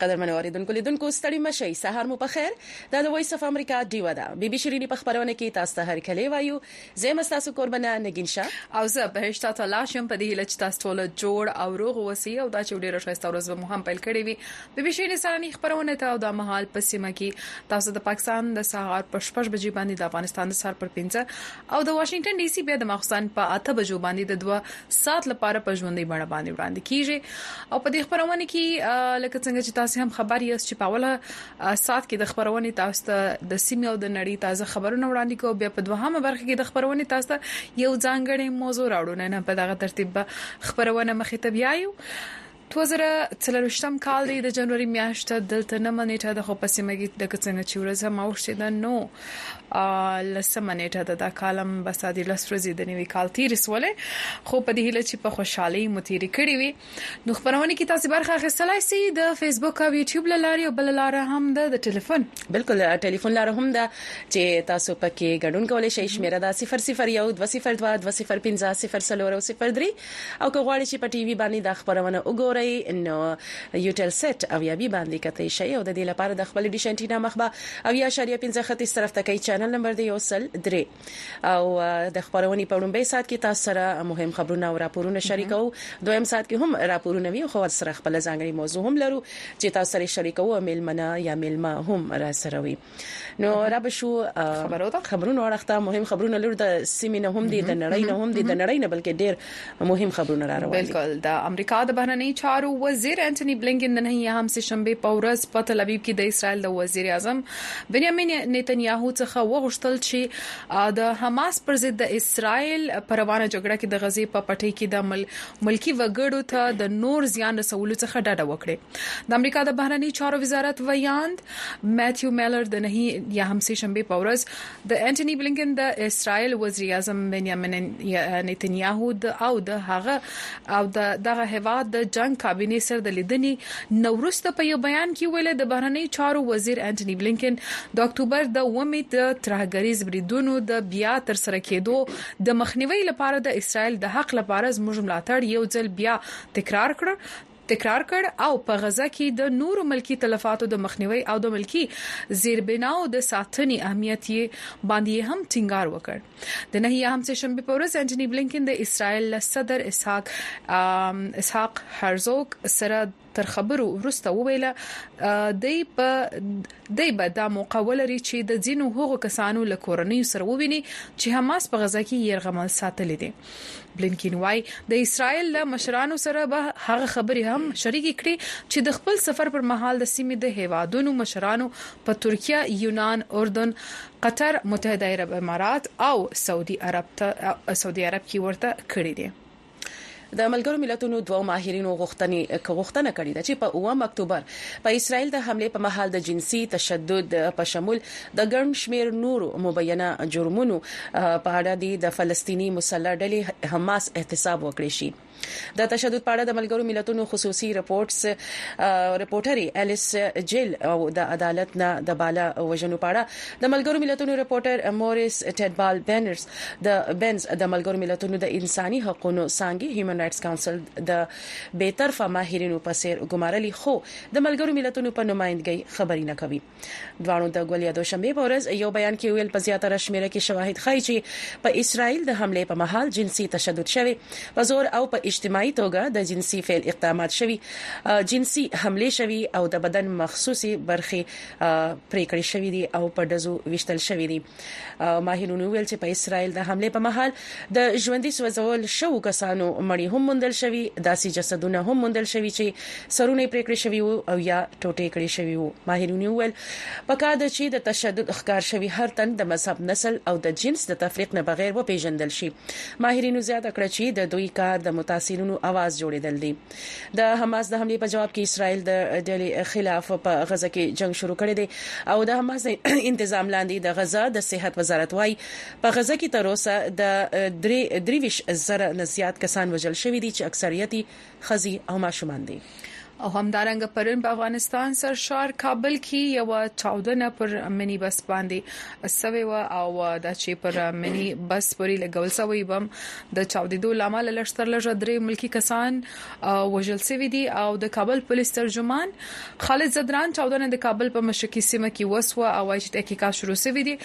قدرمن اوریدونکو لیدونکو ستړي مشي سهار مو په خیر دا د وایس اف امریکا دیو ده بیبي شيرینی په خبرونه کې تاسو ته هر کله وایو زه یم ستاسو کوربنه نګین شاه. او زه بهشته تلاش یم په دې هیله چې تاسو ټول جوړ او روغ اوسئ او دا چې ډېره ښایسته ورځ به مو هم پیل کړې وي بي بي شین اسراني خپرونې ته او دا مهال په سیمه کې تاسو د پاکستان د سهار په شپږ بجې باندې د افغانستان د سهار پر پنځه او د واشنګټن ډي سي بیا د ماخوستن په اته بجو باندې د دوه ساعت لپاره په ژوندۍ بڼه باندې وړاندې کیږي او په دې خپرونه کې لکه څنګه چې تاسو هم خبر یاست چې په اوله سات کې د خبرونې تاسو ته د سیمې او د نړۍ تازه خبرونه وړاندې کوو بیا په دوهمه برخه کې د خبرونې تاسو ته یو ځانګړی موضوع راوړو نه په دغه ترتیب خبرونه مخې ته بیایو 2023م کال دی د جنوري میاشت دلته نه منېټه د خو پسمه کې د څنګه چې ورځ هم اوښته ده نو لسمه نیټه ده دا کالم بس د لس ورځې د نیوي کال تیر سولې خو په دې هله چې په خوشحالي متیر کړی وي نو خبرونه کې تاسو برخه اخیستلای شئ د فیسبوک او یوټیوب لارې او بل لار هم د ټلیفون بالکل ټلیفون لار هم ده چې تاسو پکې ګډون کولای شئ شمیره دا 001202205003 او که غواړئ چې په ټي وي باندې د خبرونه وګورئ نو یوټل سیټ او یا بي باندې کتئ شئ او د دې لپاره د خپل ډیش انټینا مخبه او یا شریعه 15 خط طرف ته کوي چینل نمبر دی یو سل 3 او د خبرونې په وړاندې سات کې تاسو سره مهم خبرونه او راپورونه شریکو دویم سات کې هم راپورونه وی خو سره خپل ځانګړي موضوع هم لرو چې تاسو سره شریکو او ملمنه یا ملما هم را سره وي نو را به شو خبرونه اړخته مهم خبرونه لور د سیمې نه هم دي د نړۍ نه هم دي د نړۍ نه بلکې ډیر مهم خبرونه را روان دي. بلکل د امریکا د بهرنیو چارو وزیر انټوني بلینکن د نهې یاهم سه شنبې په ورځ په تل ابیب کې د اسرایل د وزیر اعظم بنیامین نیتنیاهو څخه وغوښتل چې د حماس پر ضد د اسرایل په روانه جګړه کې د غزې په پټۍ کې د ملکي وګړو ته د نور زیان رسولو څخه ډډه وکړي. د امریکا د بهرنی چارو وزارت ویاند ماتیو میلر د نهي یا هم سه شنبه په ورځ د انټونی بلینکن د اسرایل وزیر اعظم بنیامین نتنیاهو د او د هغه او د دغه هوا د جنگ کابینه سره د لیدنې نورسته په یو بیان کې ویل د بهرنی چارو وزیر انټونی بلینکن د اکتوبر د ومه د ترهګریز بریدونو د بیا تر سره کېدو د مخنیوي لپاره د اسرایل د حق لپاره زموږ ملاتړ یو ځل بیا تکرار کړ تکرار کړ او په غزه کې د نورو ملکي تلفاتو د مخنیوي او د ملکي زیربناو د ساتنې اهمیت یې باندې یې هم ټینګار وکړ. د نهې یا هم سه شنبې په ورځ انټوني بلینکن د اسرایل له صدر اسحاق هرزوګ سره تر خبرو وروسته وویل، دی به دا موقع ولري چې د ځینو هغو کسانو له کورنیو سره وویني چې حماس په غزه کې یرغمل ساتلي دي. بلینکین وايي د اسرایل له مشرانو سره به هغه خبرې هم شریکې کړي چې د خپل سفر پر مهال د سیمې د هیوادونو مشرانو په ترکیه، یونان، اردن، قطر، متحده عرب امارات او سعودي عرب ته سعودي عرب کې ورته کړې دي. د ملګرو ملتونو دوو ماهرینو غوښتنه کړې ده چې په اووم اکتوبر په اسرایل د حملې په مهال د جنسي تشدد په شمول د ګڼ شمېر نورو مبینه جرمونو په اړه دې د فلسطیني مسلح ډلې حماس احتساب وکړی شي. د تشدد په اړه د ملګرو ملتونو خصوصي رپورټس رپورټرې الیس جیل او د عدالت نه د بالا وژنو په اړه د ملګرو ملتونو رپورټر موریس ټیډبال بینرز د بنز د ملګرو ملتونو د انساني حقوقو څانګې هیومن رائټس کونسل د بې طرفه ماهرینو په څیر ګمارلي خو د ملګرو ملتونو په نمایندګۍ خبري نه کوي. دواړو د ګل یا دوشنبه په ورځ یو بیان کې ویل په زیاتره شمیره کې شواهد ښایي چې په اسرائیل د حمله په مهال جنسي تشدد شوی په زور او په اجتماعي توګه د جنسي فعل اقدامات شوی جنسي حمله شوی او د بدن مخصوصي برخې پریکړې شوې دي او په دزو وشتل شوې دي ماهرونو ویل چې په اسرائیل د حمله په مهال د ژوندۍ سوځول شوو کسانو مړی هم موندل شوی داسې جسدونه هم موندل شوی چې سرونه پریکړې شوی وو او یا ټوټې کړې شوی وو ماهرونو ویل پکار ده چې د تشدد ښکار شوی هر تن د مذهب نسل او د جنس د تفریق نه بغیر وپیژندل شي ماهرینو زیاته کړه چې د دوی کار د متاثرینو اواز جوړیدل دي د حماس د حملې په جواب کې اسرائیل د ډلې خلاف په غزه کې جنگ شروع کړی دی او د حماس د انتظام لاندې د غزه د صحت وزارت وايي په غزه کې تر اوسه د 23 زره نه زیات کسان وژل شوي دي چې اکثریت ښځې او ماشومان دي. او همدارنګه پرون په افغانستان سرشار کابل کې یو چاودنه پر منی بس باندې سوی و او دا چې پر منی بس پورې لګول سوی بم د چاودیدو لامل لړستر لږه درې ملکی کسان وژل سوي دي او د کابل پولیس ترجمان خالد زدران چاودنه د کابل په مشرقي سیمه کې وسوه او وايي چې تحقیقات شروع سوي دي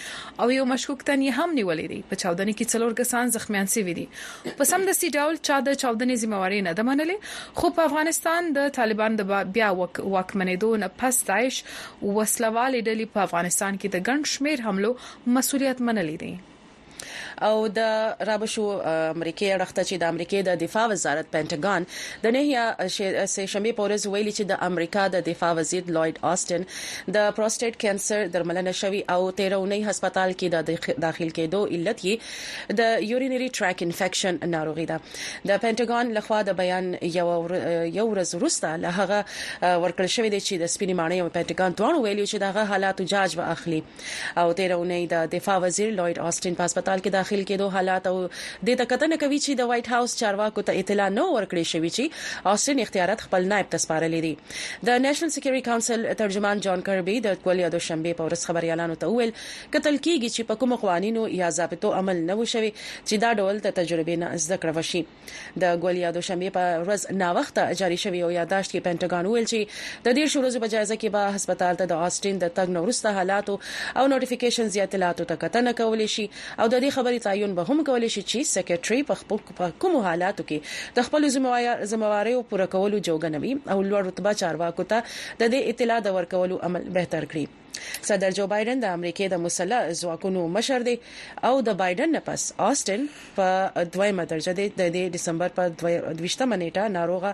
او یو مشکوک تن یې هم نیولې دي په چاودنه کې څلور کسان زخمیان سوي دي په سم د سی ډول چا د چاودنې ذمہواري نه ده منلې خو په افغانستان د طالبان د بیا واکمنېدو نه پس داعش وسله والې ډلې په افغانستان کې د ګڼ شمېر حملو مسوولیت منلی دی. او د رابه شو امریکې اړخ ته چې د امریکې د دفاع وزارت پنټاګون د نهیا سه شنبه په ورځ ویلي چې د امریکا د دفاع وزیر لوید آستن د پروستیټ کانسر درملنه شوی او 13 اونۍ هسپتال کې د داخل کېدو علت یې د یورینری ټریک انفیکشن ناروغي ده د پنټاګون له خوا د بیان یو ورځ وروسته له هغه ورکړل شوې دي چې د سپینې ماڼۍ او پنټاګون دواړو ویلي چې دغه حالاتو جاج به اخلي او تیر اونۍ د دفاع وزیر لوید آستین په هسپتال کې داخل کېدو حالات او دې ته کتنه کوي چې د وایټ هاوس چارواکو ته اطلاع نه ورکړې شوې چې آستین اختیارات خپل نائب ته سپارلي دي د نېشنل سکیورټي کونسل ترجمان جان کربي د کولیا دوشنبه په ورځ خبريالانو ته وویل کتل کیږي چې په کومو قوانینو یا ضابطو عمل نه وو شوی چې دا ډول د تجربې نه زده کړه وشي. د ګل یا دوشنبې په ورځ ناوخته جاري شوي یو یادداشت کې پنټاګان وویل چې د دېرش ورځو په جایزه کې به هسپتال ته د آسټین د تګ نه وروسته حالاتو او نوټیفیکیشنز یا اطلاعاتو ته کتنه کولی شي او د دې خبرې تعین به هم کولی شي چې سیکرټري په کومو حالاتو کې د خپلو ذمهواریو پوره کولو جوګه نه وي او لوړ رتبه چارواکو ته د دې اطلاع د ورکولو عمل بهتر کړي. صدر جو بایډن د امریکې د مسلح ځواکونو مشر دی او د بایډن نه پس آسټن په دویمه درجه دی د دې دسمبر په 22 مه نیټه ناروغه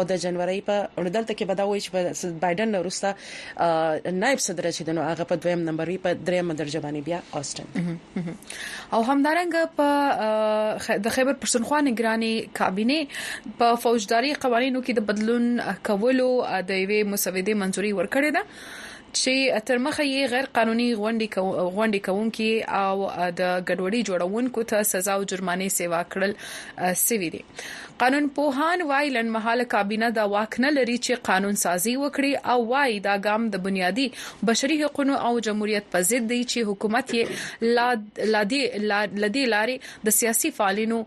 او د جنوري په دلته کې بدا وایي چې په بایډن وروسته نائب صدر چې دنو هغه په دویم نمبر وی په دریمه درجه باندې بیا آسټن او همدارنګ په د خیبر پښتونخوا نگراني کابینه په فوجداري قوانینو کې د بدلون کولو د یوې مسودې منځوري ورکړې ده چې تر مخه یې غیر قانوني غونډې کوونکي او د ګډوډۍ جوړونکو ته سزا او جرمانې سیوا کړل سوي دي. قانون پوهان وايي لنډمهاله کابینه دا واک نه لري چې قانون سازي وکړي او وايي دا ګام د بنیادي بشري حقونو او جمهوریت په ضد دی چې حکومت یې لدې لارې د سیاسي فعالینو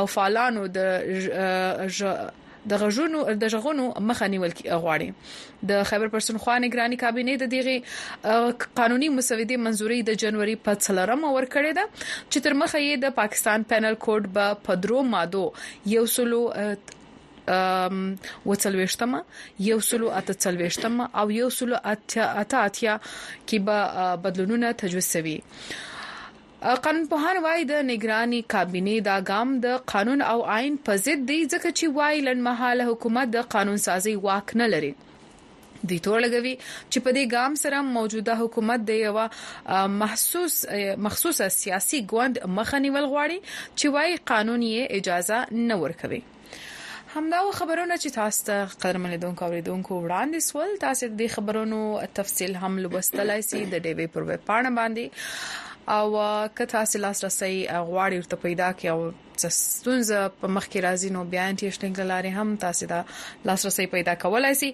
او فعالانو د د غږونو مخه نیول غواړي. د خیبرپښتونخوا نګراني کابینې د دغې قانوني مسودې منظوري د جنوري په څلورمه ورکړې ده چې تر مخه یې د پاکستان پینل کوډ به په درو مادو یو سلو وڅلويشتمه یو سلو اته څلويشتمه او یو سلو اته اتیا کې به بدلونونه تجویز شوي قانونپوهان وايي د نګراني کابینې دا ګام د قانون او آئین په ضد دی ځکه چې وايي لنډمهاله حکومت د قانون سازۍ واک نه لري. دوی تور لګوي چې په دې ګام سره موجوده حکومت د یوه محسوس مخصوصه سیاسي ګوند مخه نیول غواړي چې وايي قانون یې اجازه نه ورکوي. همدا و خبرونه چې تاسو ته قدرمن لیدونکو اوریدونکو وړاندې سول تاسو د خبرونو تفصیل هم لوستلای شئ د ډیوی پر ویب پاڼه باندې او که تاسو لاسرسي غواړئ ورته پیدا کړئ او ستونزه په مخ کې راځي نو بیا انټیشنګ لارې هم تاسو دا لاسرسي پیدا کولای شي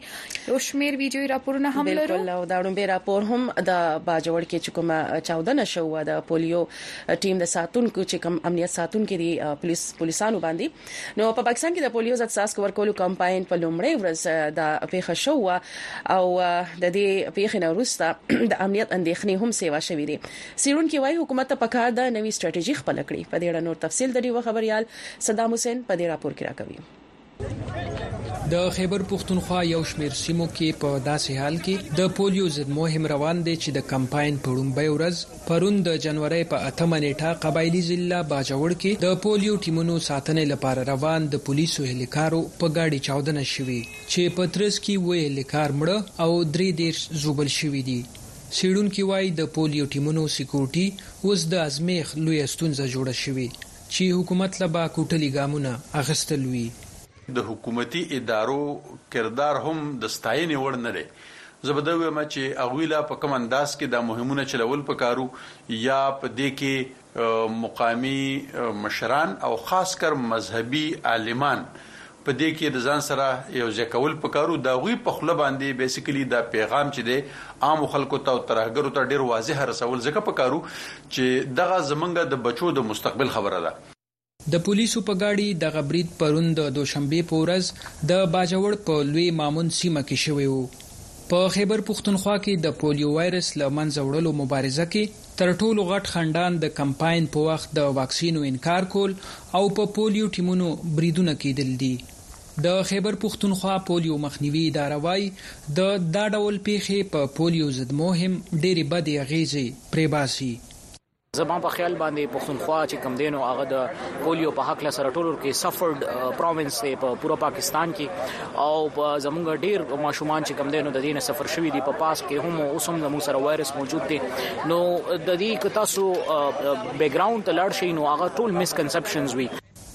یو شمیر ویډیو راپورونه هم لرو او دا ډومبه راپور هم د باجوړ کې چکمه چاودنه شو د پولیو ټيم د ساتونکو چې کوم امنيت ساتونکي دي پوليس پوليسانو باندې نو په پاکستان کې د پوليو ضد څاڅکو ورکولو کمپاين په لومړۍ ورځ دا پېښه شوه او د دې پېښې نه وروسته د امنيت اندېښنې هم سیوا شوې دي سیړونکي وايي حکومت ته پکار ده نوي ستراتیژي خپل کړي په دې اړه نور تفصيل د ډیوه خبريال صدام حسین په دې راپور کې راکوي د خیبر پښتونخوا یو شمېر سیمو کې په داسې حال کې د پولیو ضد مهم روان دی چې د کمپاین په لومبۍ ورځ پرون د جنوري په اتمه نیټه قبایلی ضلع باجوړ کې د پولیو ټیمونو ساتنې لپاره روان د پولیسو هلیکارو په ګاډي چاودنه شوې چې په ترڅ کې و هلیکار مړه او درې دېرش ژوبل شوي دي. څېړونکي وايي د پولیو ټیمونو سیکورټي اوس د ازمېښت لویه ستونزه جوړه شوې چی حکومت له به کوټلی ګامونه اخیستل وی. د حکومتي ادارو کردار هم د ستاینې وړ نه دی. زه به دا ووایم چې هغوی لا په کوم انداز کې دا مهمونه چلول په کار وو یا په دې کې مقامي مشران او خاص کر مذهبي عالمان په دې کې د ځان سره یو ځای کول پکار وو، د هغوی په خوله باندې بیسیکلي دا پیغام چې دی عامو خلکو ته او ترهګرو ته ډېر واضح رسول ځکه پکار وو چې دغه زمونږ د بچو د مستقبل خبره ده. د پولیسو په ګاډي دغه برید پرون د دوشنبې په ورځ د باجوړ په لوی مامون سیمه کې شوی وو. په خیبر پښتونخوا کې د پولیو وایرس له منځه وړلو مبارزه کې، تر ټولو غټ خنډان د کمپاین په وخت د واکسینو انکار کول او په پولیو ټیمونو بریدونه کیدل دي. د خیبر پښتونخوا پولیو مخنیوي اداره وايي، د دا ډول پیښې په پولیو ضدموهم ډیرې بدې اغیزې پریباسي. زما په خیال باندې پښتونخوا چې کوم دی نو هغه د پولیو په هکله سره ټولو کې سفرډ پروینس دی په پوره پاکستان کې. او په زمونږ ډیر ماشومان چې کم دینو د دینه سفر شوی دی په پاس کې هم اوس هم زموږ سره وایرس موجود دی نو د دې که تاسو بیک ګراوند ته لاړ شئ نو هغه ټول مسکنسپشنز وي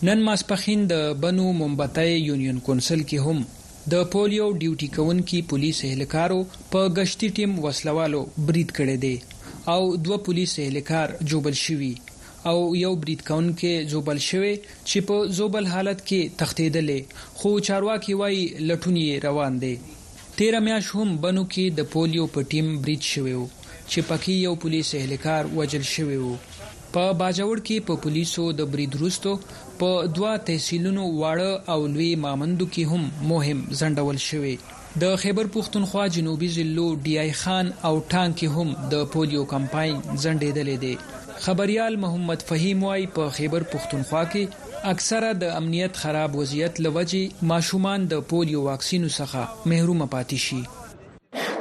نن ماسپښین د بنو مومبتای یونین کونسل کې هم د پولیو ډیوټي کوونکي پولیس اهلکارو په ګشتي ټیم وسله والو برید کړی دی او دوه پولیس اهلکار ژوبل شوي او یو برید کوونکی ژوبل شوی چې په ژوبل حالت کې تښتېدلی، خو چارواکي وايي لټون یې روان دی. تېره میاشت هم بنو کې د پولیو په ټیم برید شوی و چې پکې یو پولیس اهلکار وژل شوی و. په باجوړ کې په پولیسو د برید وروسته په دوه تحصیلونو واړه او لوی مامندو کې هم مهم ځنډول شوی. د خېبر پښتونخوا جنوبي ضلعو ډي آی خان او ټانک کې هم د پولیو کمپاین ځنډېدلی دی. خبریال محمد فهیم وايي، په خېبر پښتونخوا کې اکثره د امنیت خراب وضعیت له وجې ماشومان د پولیو واکسینو څخه محرومه پاتې شي.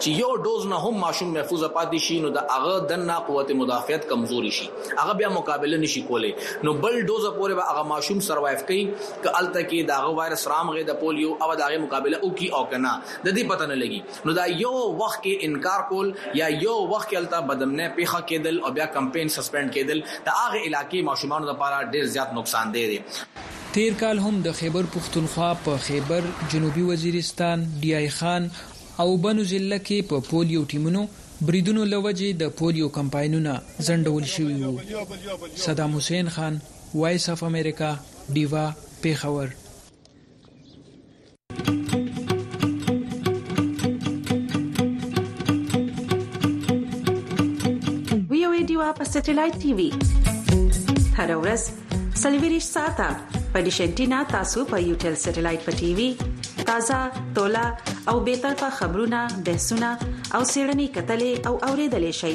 چې یو ډوز نه هم ماشوم محفوظ پاتې شي نو د هغه دننه قوت مدافعت کمزورې شي هغه بیا مقابله نشي کولای نو بل ډوز پورې به هغه ماشوم سروایف کوي. که هلته کې د هغه وایرس رامغې د پولیو او د هغې مقابله وکړي او که نه د دې پته نه لګي نو دا یو وخت کې انکار کول یا یو وخت کې هلته بدامنۍ پېښه کېدل او بیا کمپېن سسپېنډ کېدل د هغې علاقې ماشومانو لپاره ډېر زیات نقصان دې دی. تېر کال هم د خېبر پښتونخوا په خېبر، جنوبي وزیرستان، ډیای خان او بنو ضلعه کې په پولیو ټیمونو بریدونو له وجې د پولیو کمپاینونه ځنډول شوي وو. صدام حسېن خان. وایس اف امریکا ډیوه پیښور. په سټلایټ ټي وي هر ورځ سلویریش ساته په ډیشنټینا تاسو په یو ټل سټلایټ په ټي وي تازه تولا او به تر په خبرونه بحثونه او سیړنی کتلې او اوریدلې شي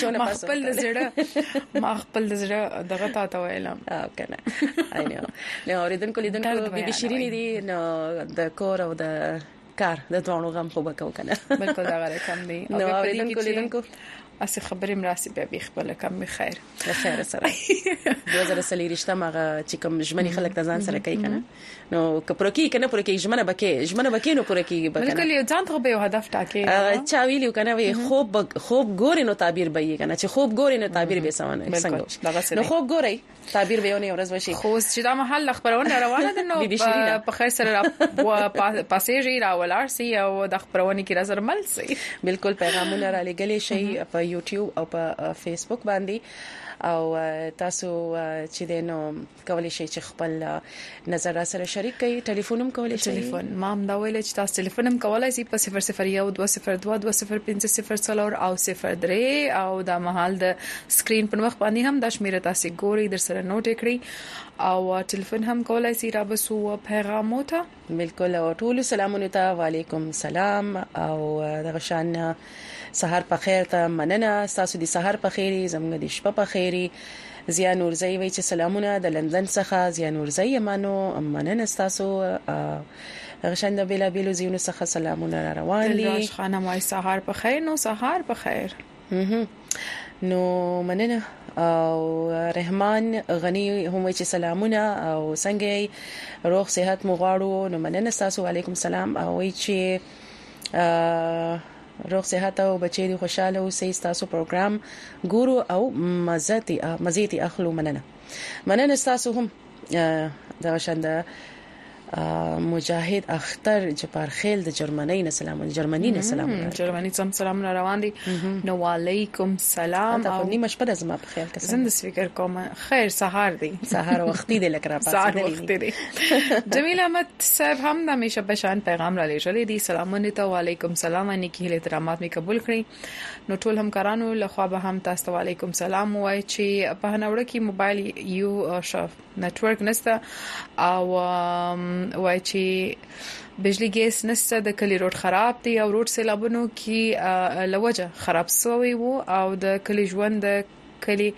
شونه پاسو خپل زړه ما خپل زړه دغه تا ته ویلم او کنه اينو نو اوریدونکو لیدونکو بي بي شيرين دي نو د کور او د کار د دوانو غم خو بکاو کنه بالکل دا غره کم دی نو اوریدونکو لیدونکو اسی خبرې مراسي بیا به خپل کم خیر خیر سره 2023 مغه چې کوم ژمنې خلک ته ځان سره کوي کنه نو که پوره کیږي کنه پوره کیږي ژمنه بکې ژمنه بکې نو پوره کیږي بکنه بالکل یو ځان ته به یو هدف ټاکې چا ویلو کنه وي خوب خوب ګورې نو تعبیر به یې کنه چې خوب ګورې نو تعبیر به سمانه څنګه نو خوب ګورې تعبیر به ونه ورځ وشي خو چې دا مهال خبرونه روانه ده نو په خیر سره را پاسېږي را ولار سي او د خبرونه کې نظر مل سي بالکل پیغامونه را لګل شي په یوټیوب او په فیسبوک باندې او تاسو چې دینو کولی شئ چې خپل نظر را سره شریک کړئ ټلیفون هم کولی شئ ټلیفون ما هم دا ویل چې تاسو ټلیفون هم کولی شئ په 0012022050 او 03 او دا مهال د سکرین په مخ باندې هم د شمیره تاسو ګوري در سره نوټ کړئ او ټلیفون هم کولی شئ را بسو پیغامو ته بالکل او ټول سلامونه ته وعليکم سلام او دغه شان سحر په خیر ته مننه تاسو دي سحر په خیری زموږ دي شپه په خیری زیا نورزی وی چې سلامونه د لندن څخه زیا نورزی یمانو مننه تاسو دغه شان د بیلا بیلو زیونو څخه سلامونه را روان دي خانم وای سحر په خیر نو سحر په خیر نو مننه او رحمان غنی هم چې سلامونه او څنګه روغ صحت مو غواړو نو مننه تاسو علیکم سلام او چې روغ صحت او بچی دی خوشاله اوسئ تاسو پروګرام ګورو او مزه تی مزه تی اخلو مننه مننه تاسو هم دغه شان د مجاهد اختر جپارخیل د جرمنۍ نه سلام جرمني نه سلام جرمني سم سلام را روان دي نو علیکم سلام او نیمه شپه د زما په خیال کې زنده سپیکر کوم خیر سهار دی سهار وختي دی لکه را پاسې سهار وختي دی جمیل احمد صاحب هم د همیشه بشان پیغام را لېږلې دي سلامونه ته علیکم سلام نیکی هله ترامات می قبول کړی نو ټول همکارانو لخوا به هم تاسو ته علیکم سلام وای چې په هنوړه کې موبایل یو شاف نتورک نشته او وای چې بجلی ګیس نشته د کلی روډ خراب دی او روډ سیلابونو کې لوجه خراب شوی وو او د کلی ژوند کلي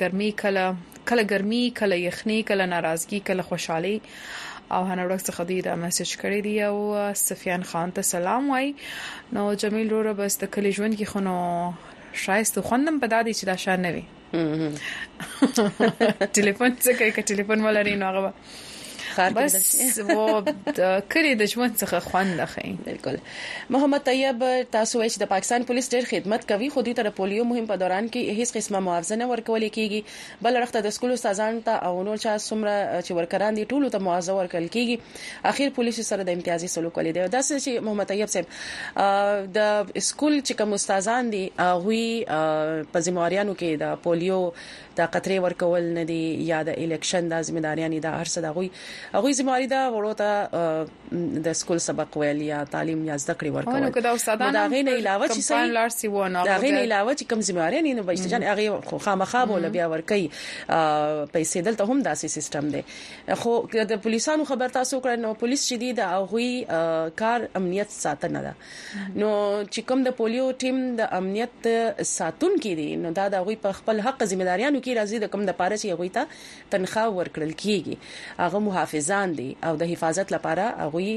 ګرمي کله کله ګرمي کله یخني کله ناراضګي کله خوشحالي او هنوړک څخه دوی دا میسج کړی دی او سفیان خان ته سلام وای نو جمیل روره بس د کلی ژوند کې خونو شایسته خوندم په دادی چې دا شان نه وي ټلیفون څه کوي که ټلیفون ولري نو هغه خار بس و کړی د ژوند څخه خوند اخی بالکل محمد طیب تاسو وایي چې د پاکستان پولیس ډېر خدمت کوي خو دوی ته د پولیو مهم په دوران کې هیڅ قسمه معاوضه نه ورکول کیږي بل اړخ ته د سکولو استادان ته او نور چا څومره چې ورکران دي ټولو ته معاوضه ورکول کیږي اخیر پولیس سره د امتیازي سلوک ولې دی دا چې محمد طیب صاحب د سکول چې کوم استادان دي هغه په ذمہواریانو کې د پولیو دا قطرې ورکول نه دي یا د الیکشن دا ذمه داریان دي دا هر څه د هغوی هغوی ذمه واري ده غړو ته د سکول سبق ویل یا تعلیم یا زده کړې ورکول نو که دا استادان دا غي نه علاوه چې صحیح لار سی و نه دا غي نه علاوه چې کم ذمہ واري نه بچته جان هغه خو خامخا بول بیا ور کوي پیسې دلته هم داسې سیستم دی خو د پولیسانو خبر تاسو کړه نو پولیس چې دی دا غوي کار امنیت ساتنه ده نو چې کوم د پولیو ټیم د امنیت ساتونکي دي نو دا د هغوی په خپل حق ذمہ داریانو کې راځي د کوم د پاره چې هغوی ته تنخواه ورکړل کیږي هغه محافظان دي او د حفاظت لپاره هغوی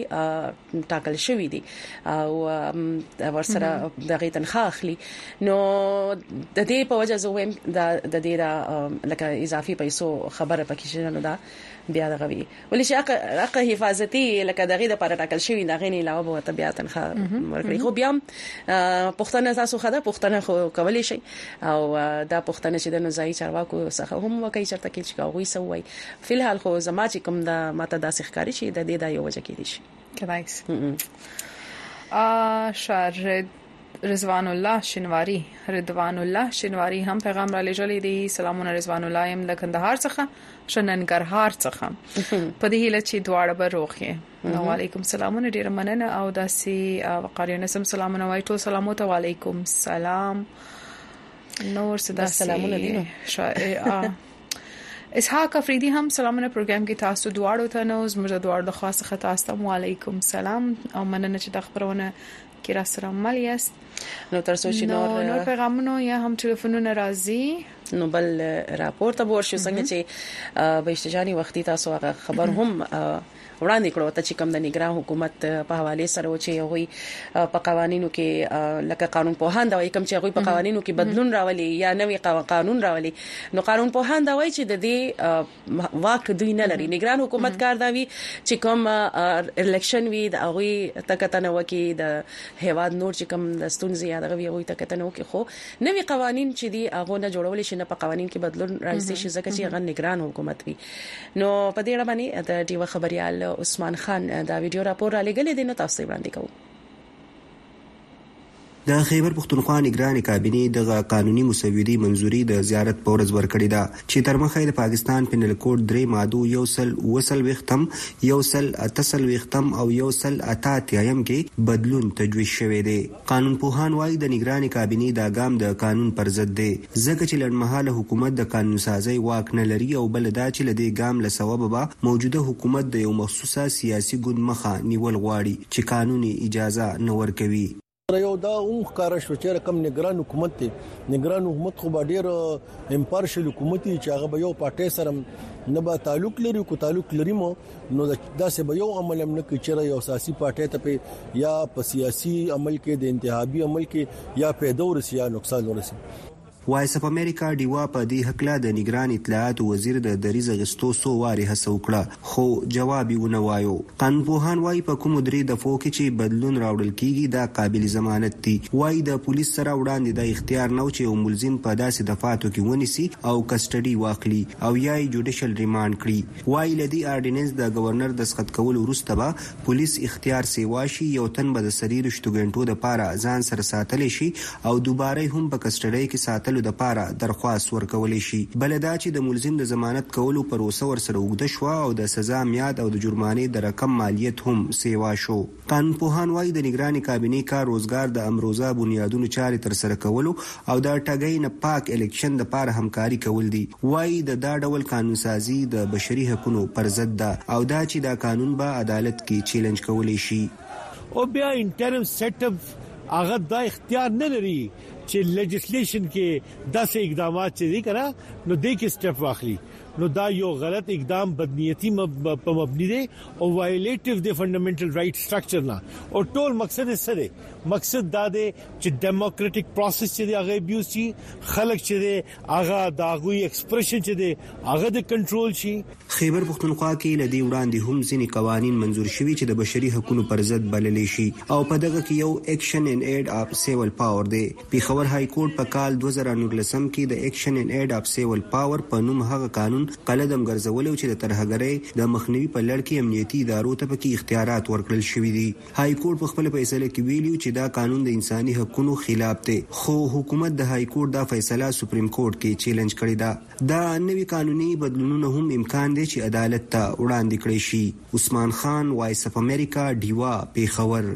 ټاکل شوی دي او ورسره دغه تنخواه اخلي نو د دې په وجه زه وایم د دې د لکه اضافي پیسو خبره پکې شنه نو دا بیا دغه وی ولې چې حق حفاظتي لکه دغه د پاره ټاکل شوی دا غني علاوه به ته بیا تنخوا ورکړي خو بیا پښتنه تاسو خدا پښتنه خو کولې شي او دا پښتنه چې د نزای چارواکو څخه هم وکړي چرته کې چې هغه یې سوي فلحال خو زما چې کوم دا ماته دا سخکاري شي د دې دا یو وجه کې دي شي کدايس ا شارد رضوان الله شنواری رضوان الله شنواری هم پیغام را لېږلی دی سلامونه رضوان الله يم د کندهار څخه شننګرهار څخه په دې هله چې دواړه به روغ یې وعلیکم سلامونه ډیر مننه او داسې وقاریونه سم سلامونه وای ټول سلامو ته وعلیکم سلام نور صدا سلامونه دي اسحاق افریدی هم سلامونه پروګرام کې تاسو دواړو ته نو زموږ دواړو د خاص خطا استم علیکم سلام او مننه چې د خبرونه کې را سره مل یاست نو تر څو چې نور نور پیغامونه یا هم ټلیفونونه راځي نو بل راپور ته ورشو څنګه چې بهشتجاني وختي تاسو هغه خبر هم وړاندې کړو ته چې کوم د نگران حکومت په حواله سره و چې هغوی په قوانینو کې لکه قانون په هاند وایي کوم چې هغوی په قوانینو کې بدلون راولي یا نوې قانون راولي نو قانون په هاند وایي چې د دې واک دوی نه لري نګران حکومت کار دا وی چې کوم الیکشن وی د هغه تکتنه وکي د هیواد نور چې کوم د ستونزې یا دغه وی هغه تکتنه وکي خو نوې قوانين چې دی هغه نه جوړول شي نه په قوانين کې بدلون راځي چې ځکه چې هغه نگران حکومت وي نو په دې اړه باندې د ډیو خبريال عثمان خان دا ویډیو راپور را لګلې دي نو تاسو یې وړاندې کوو د خیبر پښتونخوا نګرانې کابینې دغه قانوني مسودې منظوري د زیارت په ورځ ورکړې ده چې تر مخه یې د پاکستان پینل کوډ درې مادو یو سل اووه څلوېښتم، یو سل اته څلوېښتم او یو سل اته اتیایم کې بدلون تجویز شوی دی. قانون پوهان وايي د نګرانې کابینې دا ګام د قانون پر ضد دی ځکه چې لنډمهاله حکومت د قانونسازۍ واک نه لري او بله دا چې له دې ګام له سوبه به موجوده حکومت د یو مخصوص سا سیاسي ګوند مخه نیول غواړي چې قانون یې اجازه نه ورکوي. تر یو دا هم ښکاره شوه چې کوم نګران حکومت دی نګران حکومت خو به ډیر امپارشل حکومت وي چې هغه به یو پارټي سره نه به تعلق لري کو تعلق لري مو نو داسې به یو عمل هم نه کوي چې یو سیاسي پارټي ته په یا په سیاسي عمل کې د انتخابي عمل کې یا پیدا ورسي یا نقصان ورسي وایس اف امریکا ډیوه په دې هکله د نګران اطلاعاتو وزیر د دریځ اغیستو څو وارې هڅه وکړه خو جواب یې ونه وایو. قانون پوهان وایي په کومو درې دفعو کې چې بدلون راوړل کیږي دا قابل ضمانت دي. وایي د پولیس سره وړاندې دا اختیار نه و چې اوملزم په داسې دفعاتو کې ونیسي او کسټډي واخلي او یا یې جوډیشل ریمانډ کړي. وایي له دې آرډیننس د ګورنر دستخط کولو وروسته به پولیس اختیار سیوا شي، یو تن به د څلیرویشتو ګنټو دپاره ځان سره ساتلی شي او دوباره یې هم په کسټډۍ کې ساتلو دپاره درخواست ورکولی شي. بله دا چې د ملزم د ضمانت کولو پروسه ورسره اوږده شوه او د سزا میعاد او د جرمانې د رقم مالیت هم سیوا شو. قانونپوهان وايي، د نګرانې کابینې کار روزګار د امروزه بنیادونو چارې ترسره کولو او د ټګۍ نه پاک الېکشن د پاره همکاري کول دي، وايي د دا ډول قانون سازي د بشري حقونو پر ضد ده او دا چي دا قانون به عدالت کي چېلنج کولې شي. او بیا انټرم سېټ اپ هغه دا اختیار نه لري چي لېجسلېشن کي داسي اقدامات چي دي کنه نو دې کي سټېپ واخلي نو دا یو غلط اقدام بدنیتي په مبني دی او وایلېټیو دی فنډامنټل رایټ سټرکچر نه او ټول مقصد یې څه دی مقصد دا دی چې ډیموکراټک پروسس چې دی هغه ابیوز شي خلک چې دی هغه د هغه ایکسپریشن چې دی هغه د کنټرول شي خیبر پښتونخوا کې لدی وړاندې هم ځینې قوانین منزور شوي چې د بشري حقوقو پر ضد بللی شي او په دغه کې یو ایکشن ان ایډ اپ سیول پاور دی پیښور های کورټ په کال 2019 کې د ایکشن ان ایډ اپ سیول پاور په نوم هغه قانون قلدم ګرځولی چې د ترهګرۍ د مخنیوي په لړ کې امنیتي ادارو ته پکې اختیارات ورکړل شوي دي های کورټ په خپله فیصله کې ویلي و چې دا قانون د انساني حقونو خلاف دی، خو حکومت د های کورټ دا فیصله سپریم کورټ کې چیلنج کړې ده. دا نوي قانوني بدلونونه هم امکان دی چې عدالت ته وړاندې کړی شي. عثمان خان، وایس اف امریکا، ډیوه، پېښور.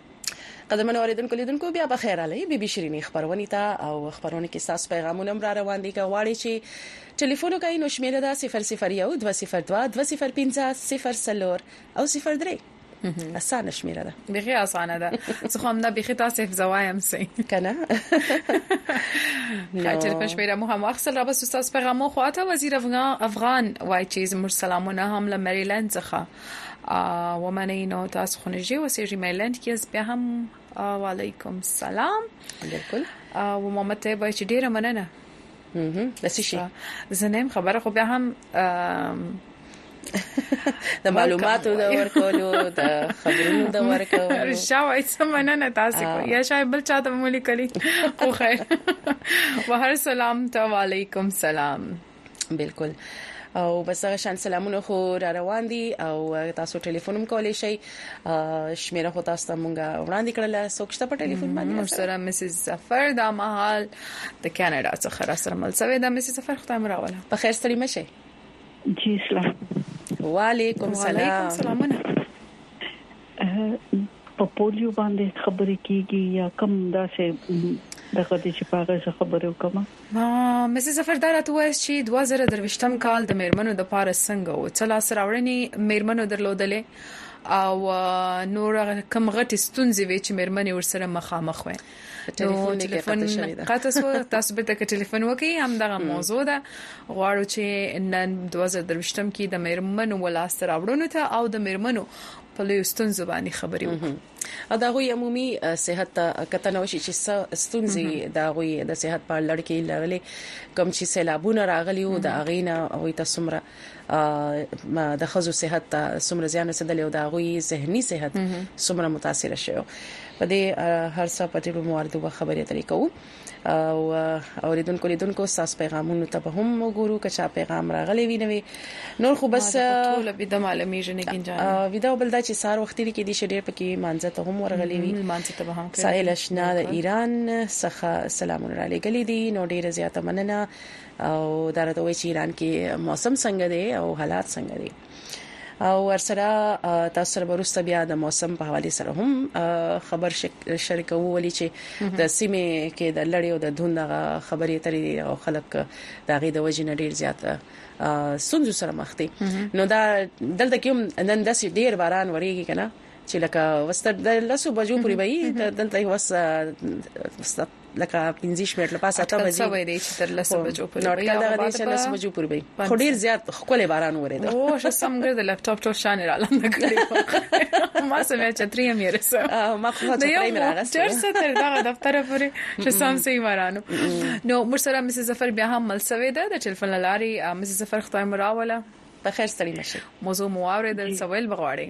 قدرمن اوریدونکو لیدونکو بیا په خیر علي بي بي شيرينې خبرونه ته او خبرونه کې تاسو پیغامونه را روان دي که غواړئ چې ټلیفون وکړئ نو شمیره ده 0012020500 او 03 اسانه شمیره ده بخي اسانه ده زه خو هم نه بخي تاسو زوایم سي کنه خاطر په شمیره مو هم واخصل را بس تاسو پیغامو خواته وزیر افغان وای چې زموږ سلامونه هم لمریلند څخه ومنئ نو تاسو خو نږدې اوسېږئ میلند کې بیا هم وعلیکم سلام بالکل او محمد طيب چې ډیره مننه د څه شي زنیم خبره خو بیا هم د معلوماتو د ورکولو د خبرونو د ورکولو شاوې سمنه نه تاسو کو یا شاید بل چاته مولي کړی خو خیر وهر سلام ته وعليكم سلام بالکل او بس هغه شان سلامونه خو را روان دي او تاسو ټلیفون هم کولای شئ شمیره خو تاسو ته مونږه وړاندې کړل سوکشته په ټلیفون باندې سره مسز ظفر دا مهال د کاناډا څخه را سره مل سوي دا مسز ظفر خدای مو راوله په خیر ستړي مشه جی سلام وعلیکم سلام سلامونه په پولیو باندې خبرې کیږي یا کم داسې دغه د چې پاغه خبرې وکم مس زفردار ته وایي چې 2023م کال د میرمنو د پاره څنګه او څلا سره وړنې میرمنو درلودلې او نور کم غټي ستونزې وي چې میرمنې ورسره مخامخ وي ټلیفون ټلیفون قطع سو تاسو به تک ټلیفون وکي هم دغه موضوع ده غواړو چې نن 2023م کې د مېرمنو ولاس راوړونو ته او د مېرمنو په لوی ستونزو باندې خبرې وکړو او دا غوي عمومي صحت ته کتنه وشي چې ستونزې دا غوي د صحت په لړ کې لرلې کم چې سیلابونه راغلي او دا غینا او تاسو مره د خزو صحت ته څومره زیان رسیدلی او د غوي زهنی صحت څومره متاثر شوی په دې هر څه په ټولو مواردو به خبرې اترې کوو او اوریدونکو لیدونکو ساس پیغامونو ته به هم وګورو که چا پیغام راغلی وي نوې نور خو بس ټول به د معلومي ژنې ګنجان ویدا بل دا چې سار وختي کې دي شډیر پکې مانځه ته هم ورغلی وي مانځه ته به هم سائل اشنا د ایران څخه سلامونه را لګلې دي نو ډیره زیاته مننه او دا راته وایي چې ایران کې موسم څنګه دی او حالات څنګه دي او ورسره تاسو سره ورسته بیا د موسم په حواله سره هم خبر شریکو ولې چې د سیمه کې د لړیو د دندغه خبرې ترې او خلک د غي د وجې نه ډیر زیات سنځو سره مخ دي نو دا دلته کوم نن داسې ډیر باران وریږي کنه چې لکه وستر د لاسو بجو پرې وي دلته وس لکه 15 منټ لپاره ساته بجې څه وایي چې تر لسه بجو پورې نو ټکا دغه دې چې لسه بجو پورې وي خو ډیر زیات خپل باران ورید او شه سم ګر د لپټاپ ټول شان را لاندې کړی ما سمه چتري مې رسه ما خو چتري مې راغسته تر څه تر دغه دفتر پورې چې سم سي مارانو نو مرسره مس زفر بیا هم مل سوي ده د ټلیفون لاري مس زفر خدای مراوله په خیر ستړي مشه موضوع مو اوریدل سوال بغواړي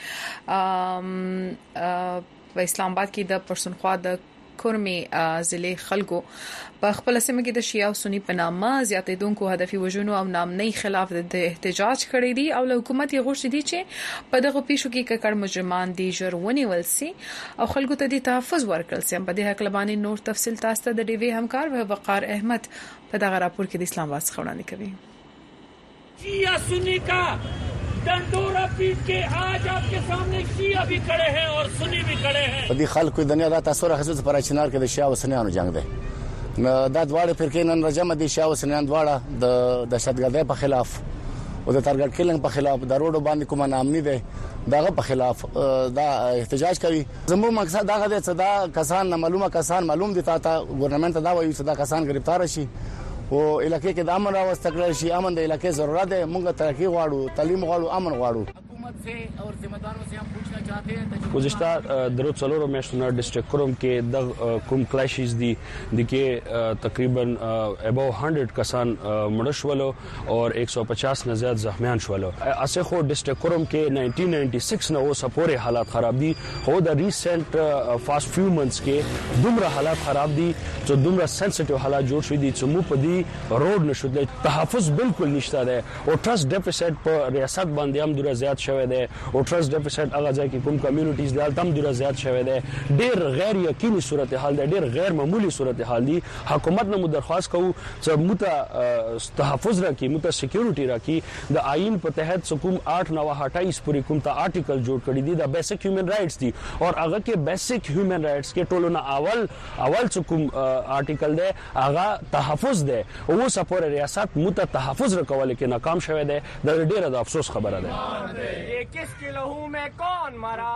په اسلام آباد کې د پښتونخوا د کورمې ضلع خلکو په خپل سیمه کې د شیعه او سنی په نامه زیاتېدونکو هدفي وژنو او نامنۍ خلاف د احتجاج کړی دی او له حکومت یې غوښتي دي چې په دغه پیښو کې ککړ مجرمان دي ژر ونیول شي او خلکو ته دې تحفظ ورکړل شي په دې حق لبانې نور تفصيل تاسو ته د ډیوی همکار وقار احمد په دغه راپور کې د اسلام واس خبرونه کوي شیعہ سنی کا ڈنڈورا پیٹ کے آج آپ کے سامنے شیعہ بھی کھڑے ہیں اور سنی بھی کھڑے ہیں په دې خلکو دنیا دا تاثر اخیستو چې پر چنار کې د شیعه او سنیانو جنگ دی نو دا دواړه فرقې نن راجمه دي شیعه او سنیان دواړه د دهشتګردۍ په خلاف او د تارګټ کلنګ په خلاف د روډو باندې کومه نامني ده دغه په خلاف دا احتجاج کوي زموږ مقصد هغه دی چې دا کسان نه معلومه کسان معلوم دي تا ته ګورنمنت دا وایي چې دا کسان گرفتار شي او علاقې کې د امن راوست کړی شي امن د علاقې ضرورت دی موږ ترقی غواړو تعلیم غواړو امن غواړو حکومت سے اور ذمہ داروں سے ہم پوچھنا چاہتے ہیں گزشتہ درو څلورو میاشتو نه ډیسټریکټ کروم کې د کوم کلاشز دي د کې تقریبا ابو 100 کسان مړ شول اور 150 نه زیات زخمیان شول اسه خو ډیسټریکټ کورم کې 1996 نه اوسه پورې حالات خراب دي خو د ریسنت فاست فیو منټس کې دومره حالات خراب دي چې دومره سنسټیو حالات جوړ شوي دي چې مو په دې روډ نشو تللی تحفظ بالکل نشته ده او ټرست ډیفیسټ په ریاست باندې هم دوره زیات شوی دی او ټرست ډیفیسټ هغه ځای کې کوم کمیونټیز دالته هم دوره زیات شوی دی ډیر غیر یقیني صورتحال دی ډیر غیر معمولی صورتحال دی حکومت نه مو درخواست کوو څه مو ته تحفظ راکړي مو ته سکیورټي راکړي د آئین په تحت څه کوم 8 نو 28 پورې کوم ته آرټیکل جوړ کړي دي دا بیسک هیومن رائټس دي او هغه کې بیسک هیومن رائټس کې ټولو نه اول اول څه کوم آرټیکل دی هغه تحفظ دی او اوس پورې ریاست مو ته تحفظ رکول کې ناکام شوه دی د ډیره د افسوس خبره ده کس کې له مې کون مرا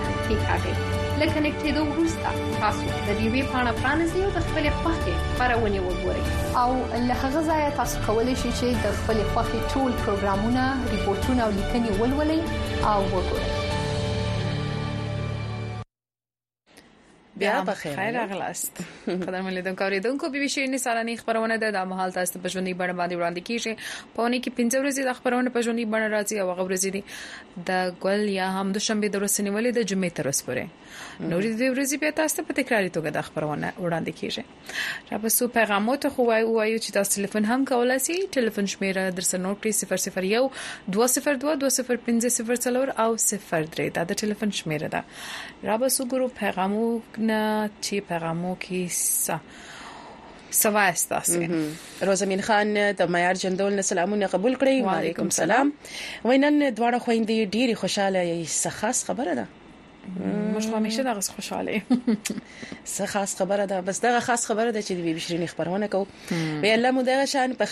کېکاږئ. له کنېکټېدو وروسته تاسو د ویوې پاڼه پرانیزئ او د خپلې خوښې خپرونې وګورئ او له هغه ځایه تاسو کولی شئ چې د خپلې خوښې ټول پروګرامونه، ریپورتونه او لیکنې ولولئ او وګورئ. بیا په خیر خیر اغلاست قدرمن لیدونکو اوریدونکو بي بي شيرینې سالاني خبرونه ده د مهال تاسو په ژوندۍ بڼه باندې وړاندې کیږي په ونې کې 15 ورځې د خبرونه په ژوندۍ بڼه راځي او هغه ورځې دي د ګل یا هم د شنبه د ورځې نیولې د جمعې تر اوسه پورې نورې دې ورځې بیا تاسو په تکراری توګه د خبرونه وړاندې کیږي را په سو پیغامو ته خو وای وایو چې تاسو ټلیفون هم کولای شئ ټلیفون شمیره در سره نوٹ کړئ 001 202 20504 او 03 دا د ټلیفون شمیره ده را په سو ګرو پیغامو نه چې پیغامو کې سا سوا استاسو روزمین خان د معیار جندول نه سلامونه قبول کړئ وعلیکم سلام وینن دواړه خويندې ډېری خوشاله یې څه خاص خبره ده موږ خو همیشه دغه خوشاله یو څه خاص خبره ده بس دغه خاص خبره ده چې د بیبي شیرین خبرونه کوو به الله مو دغه شان په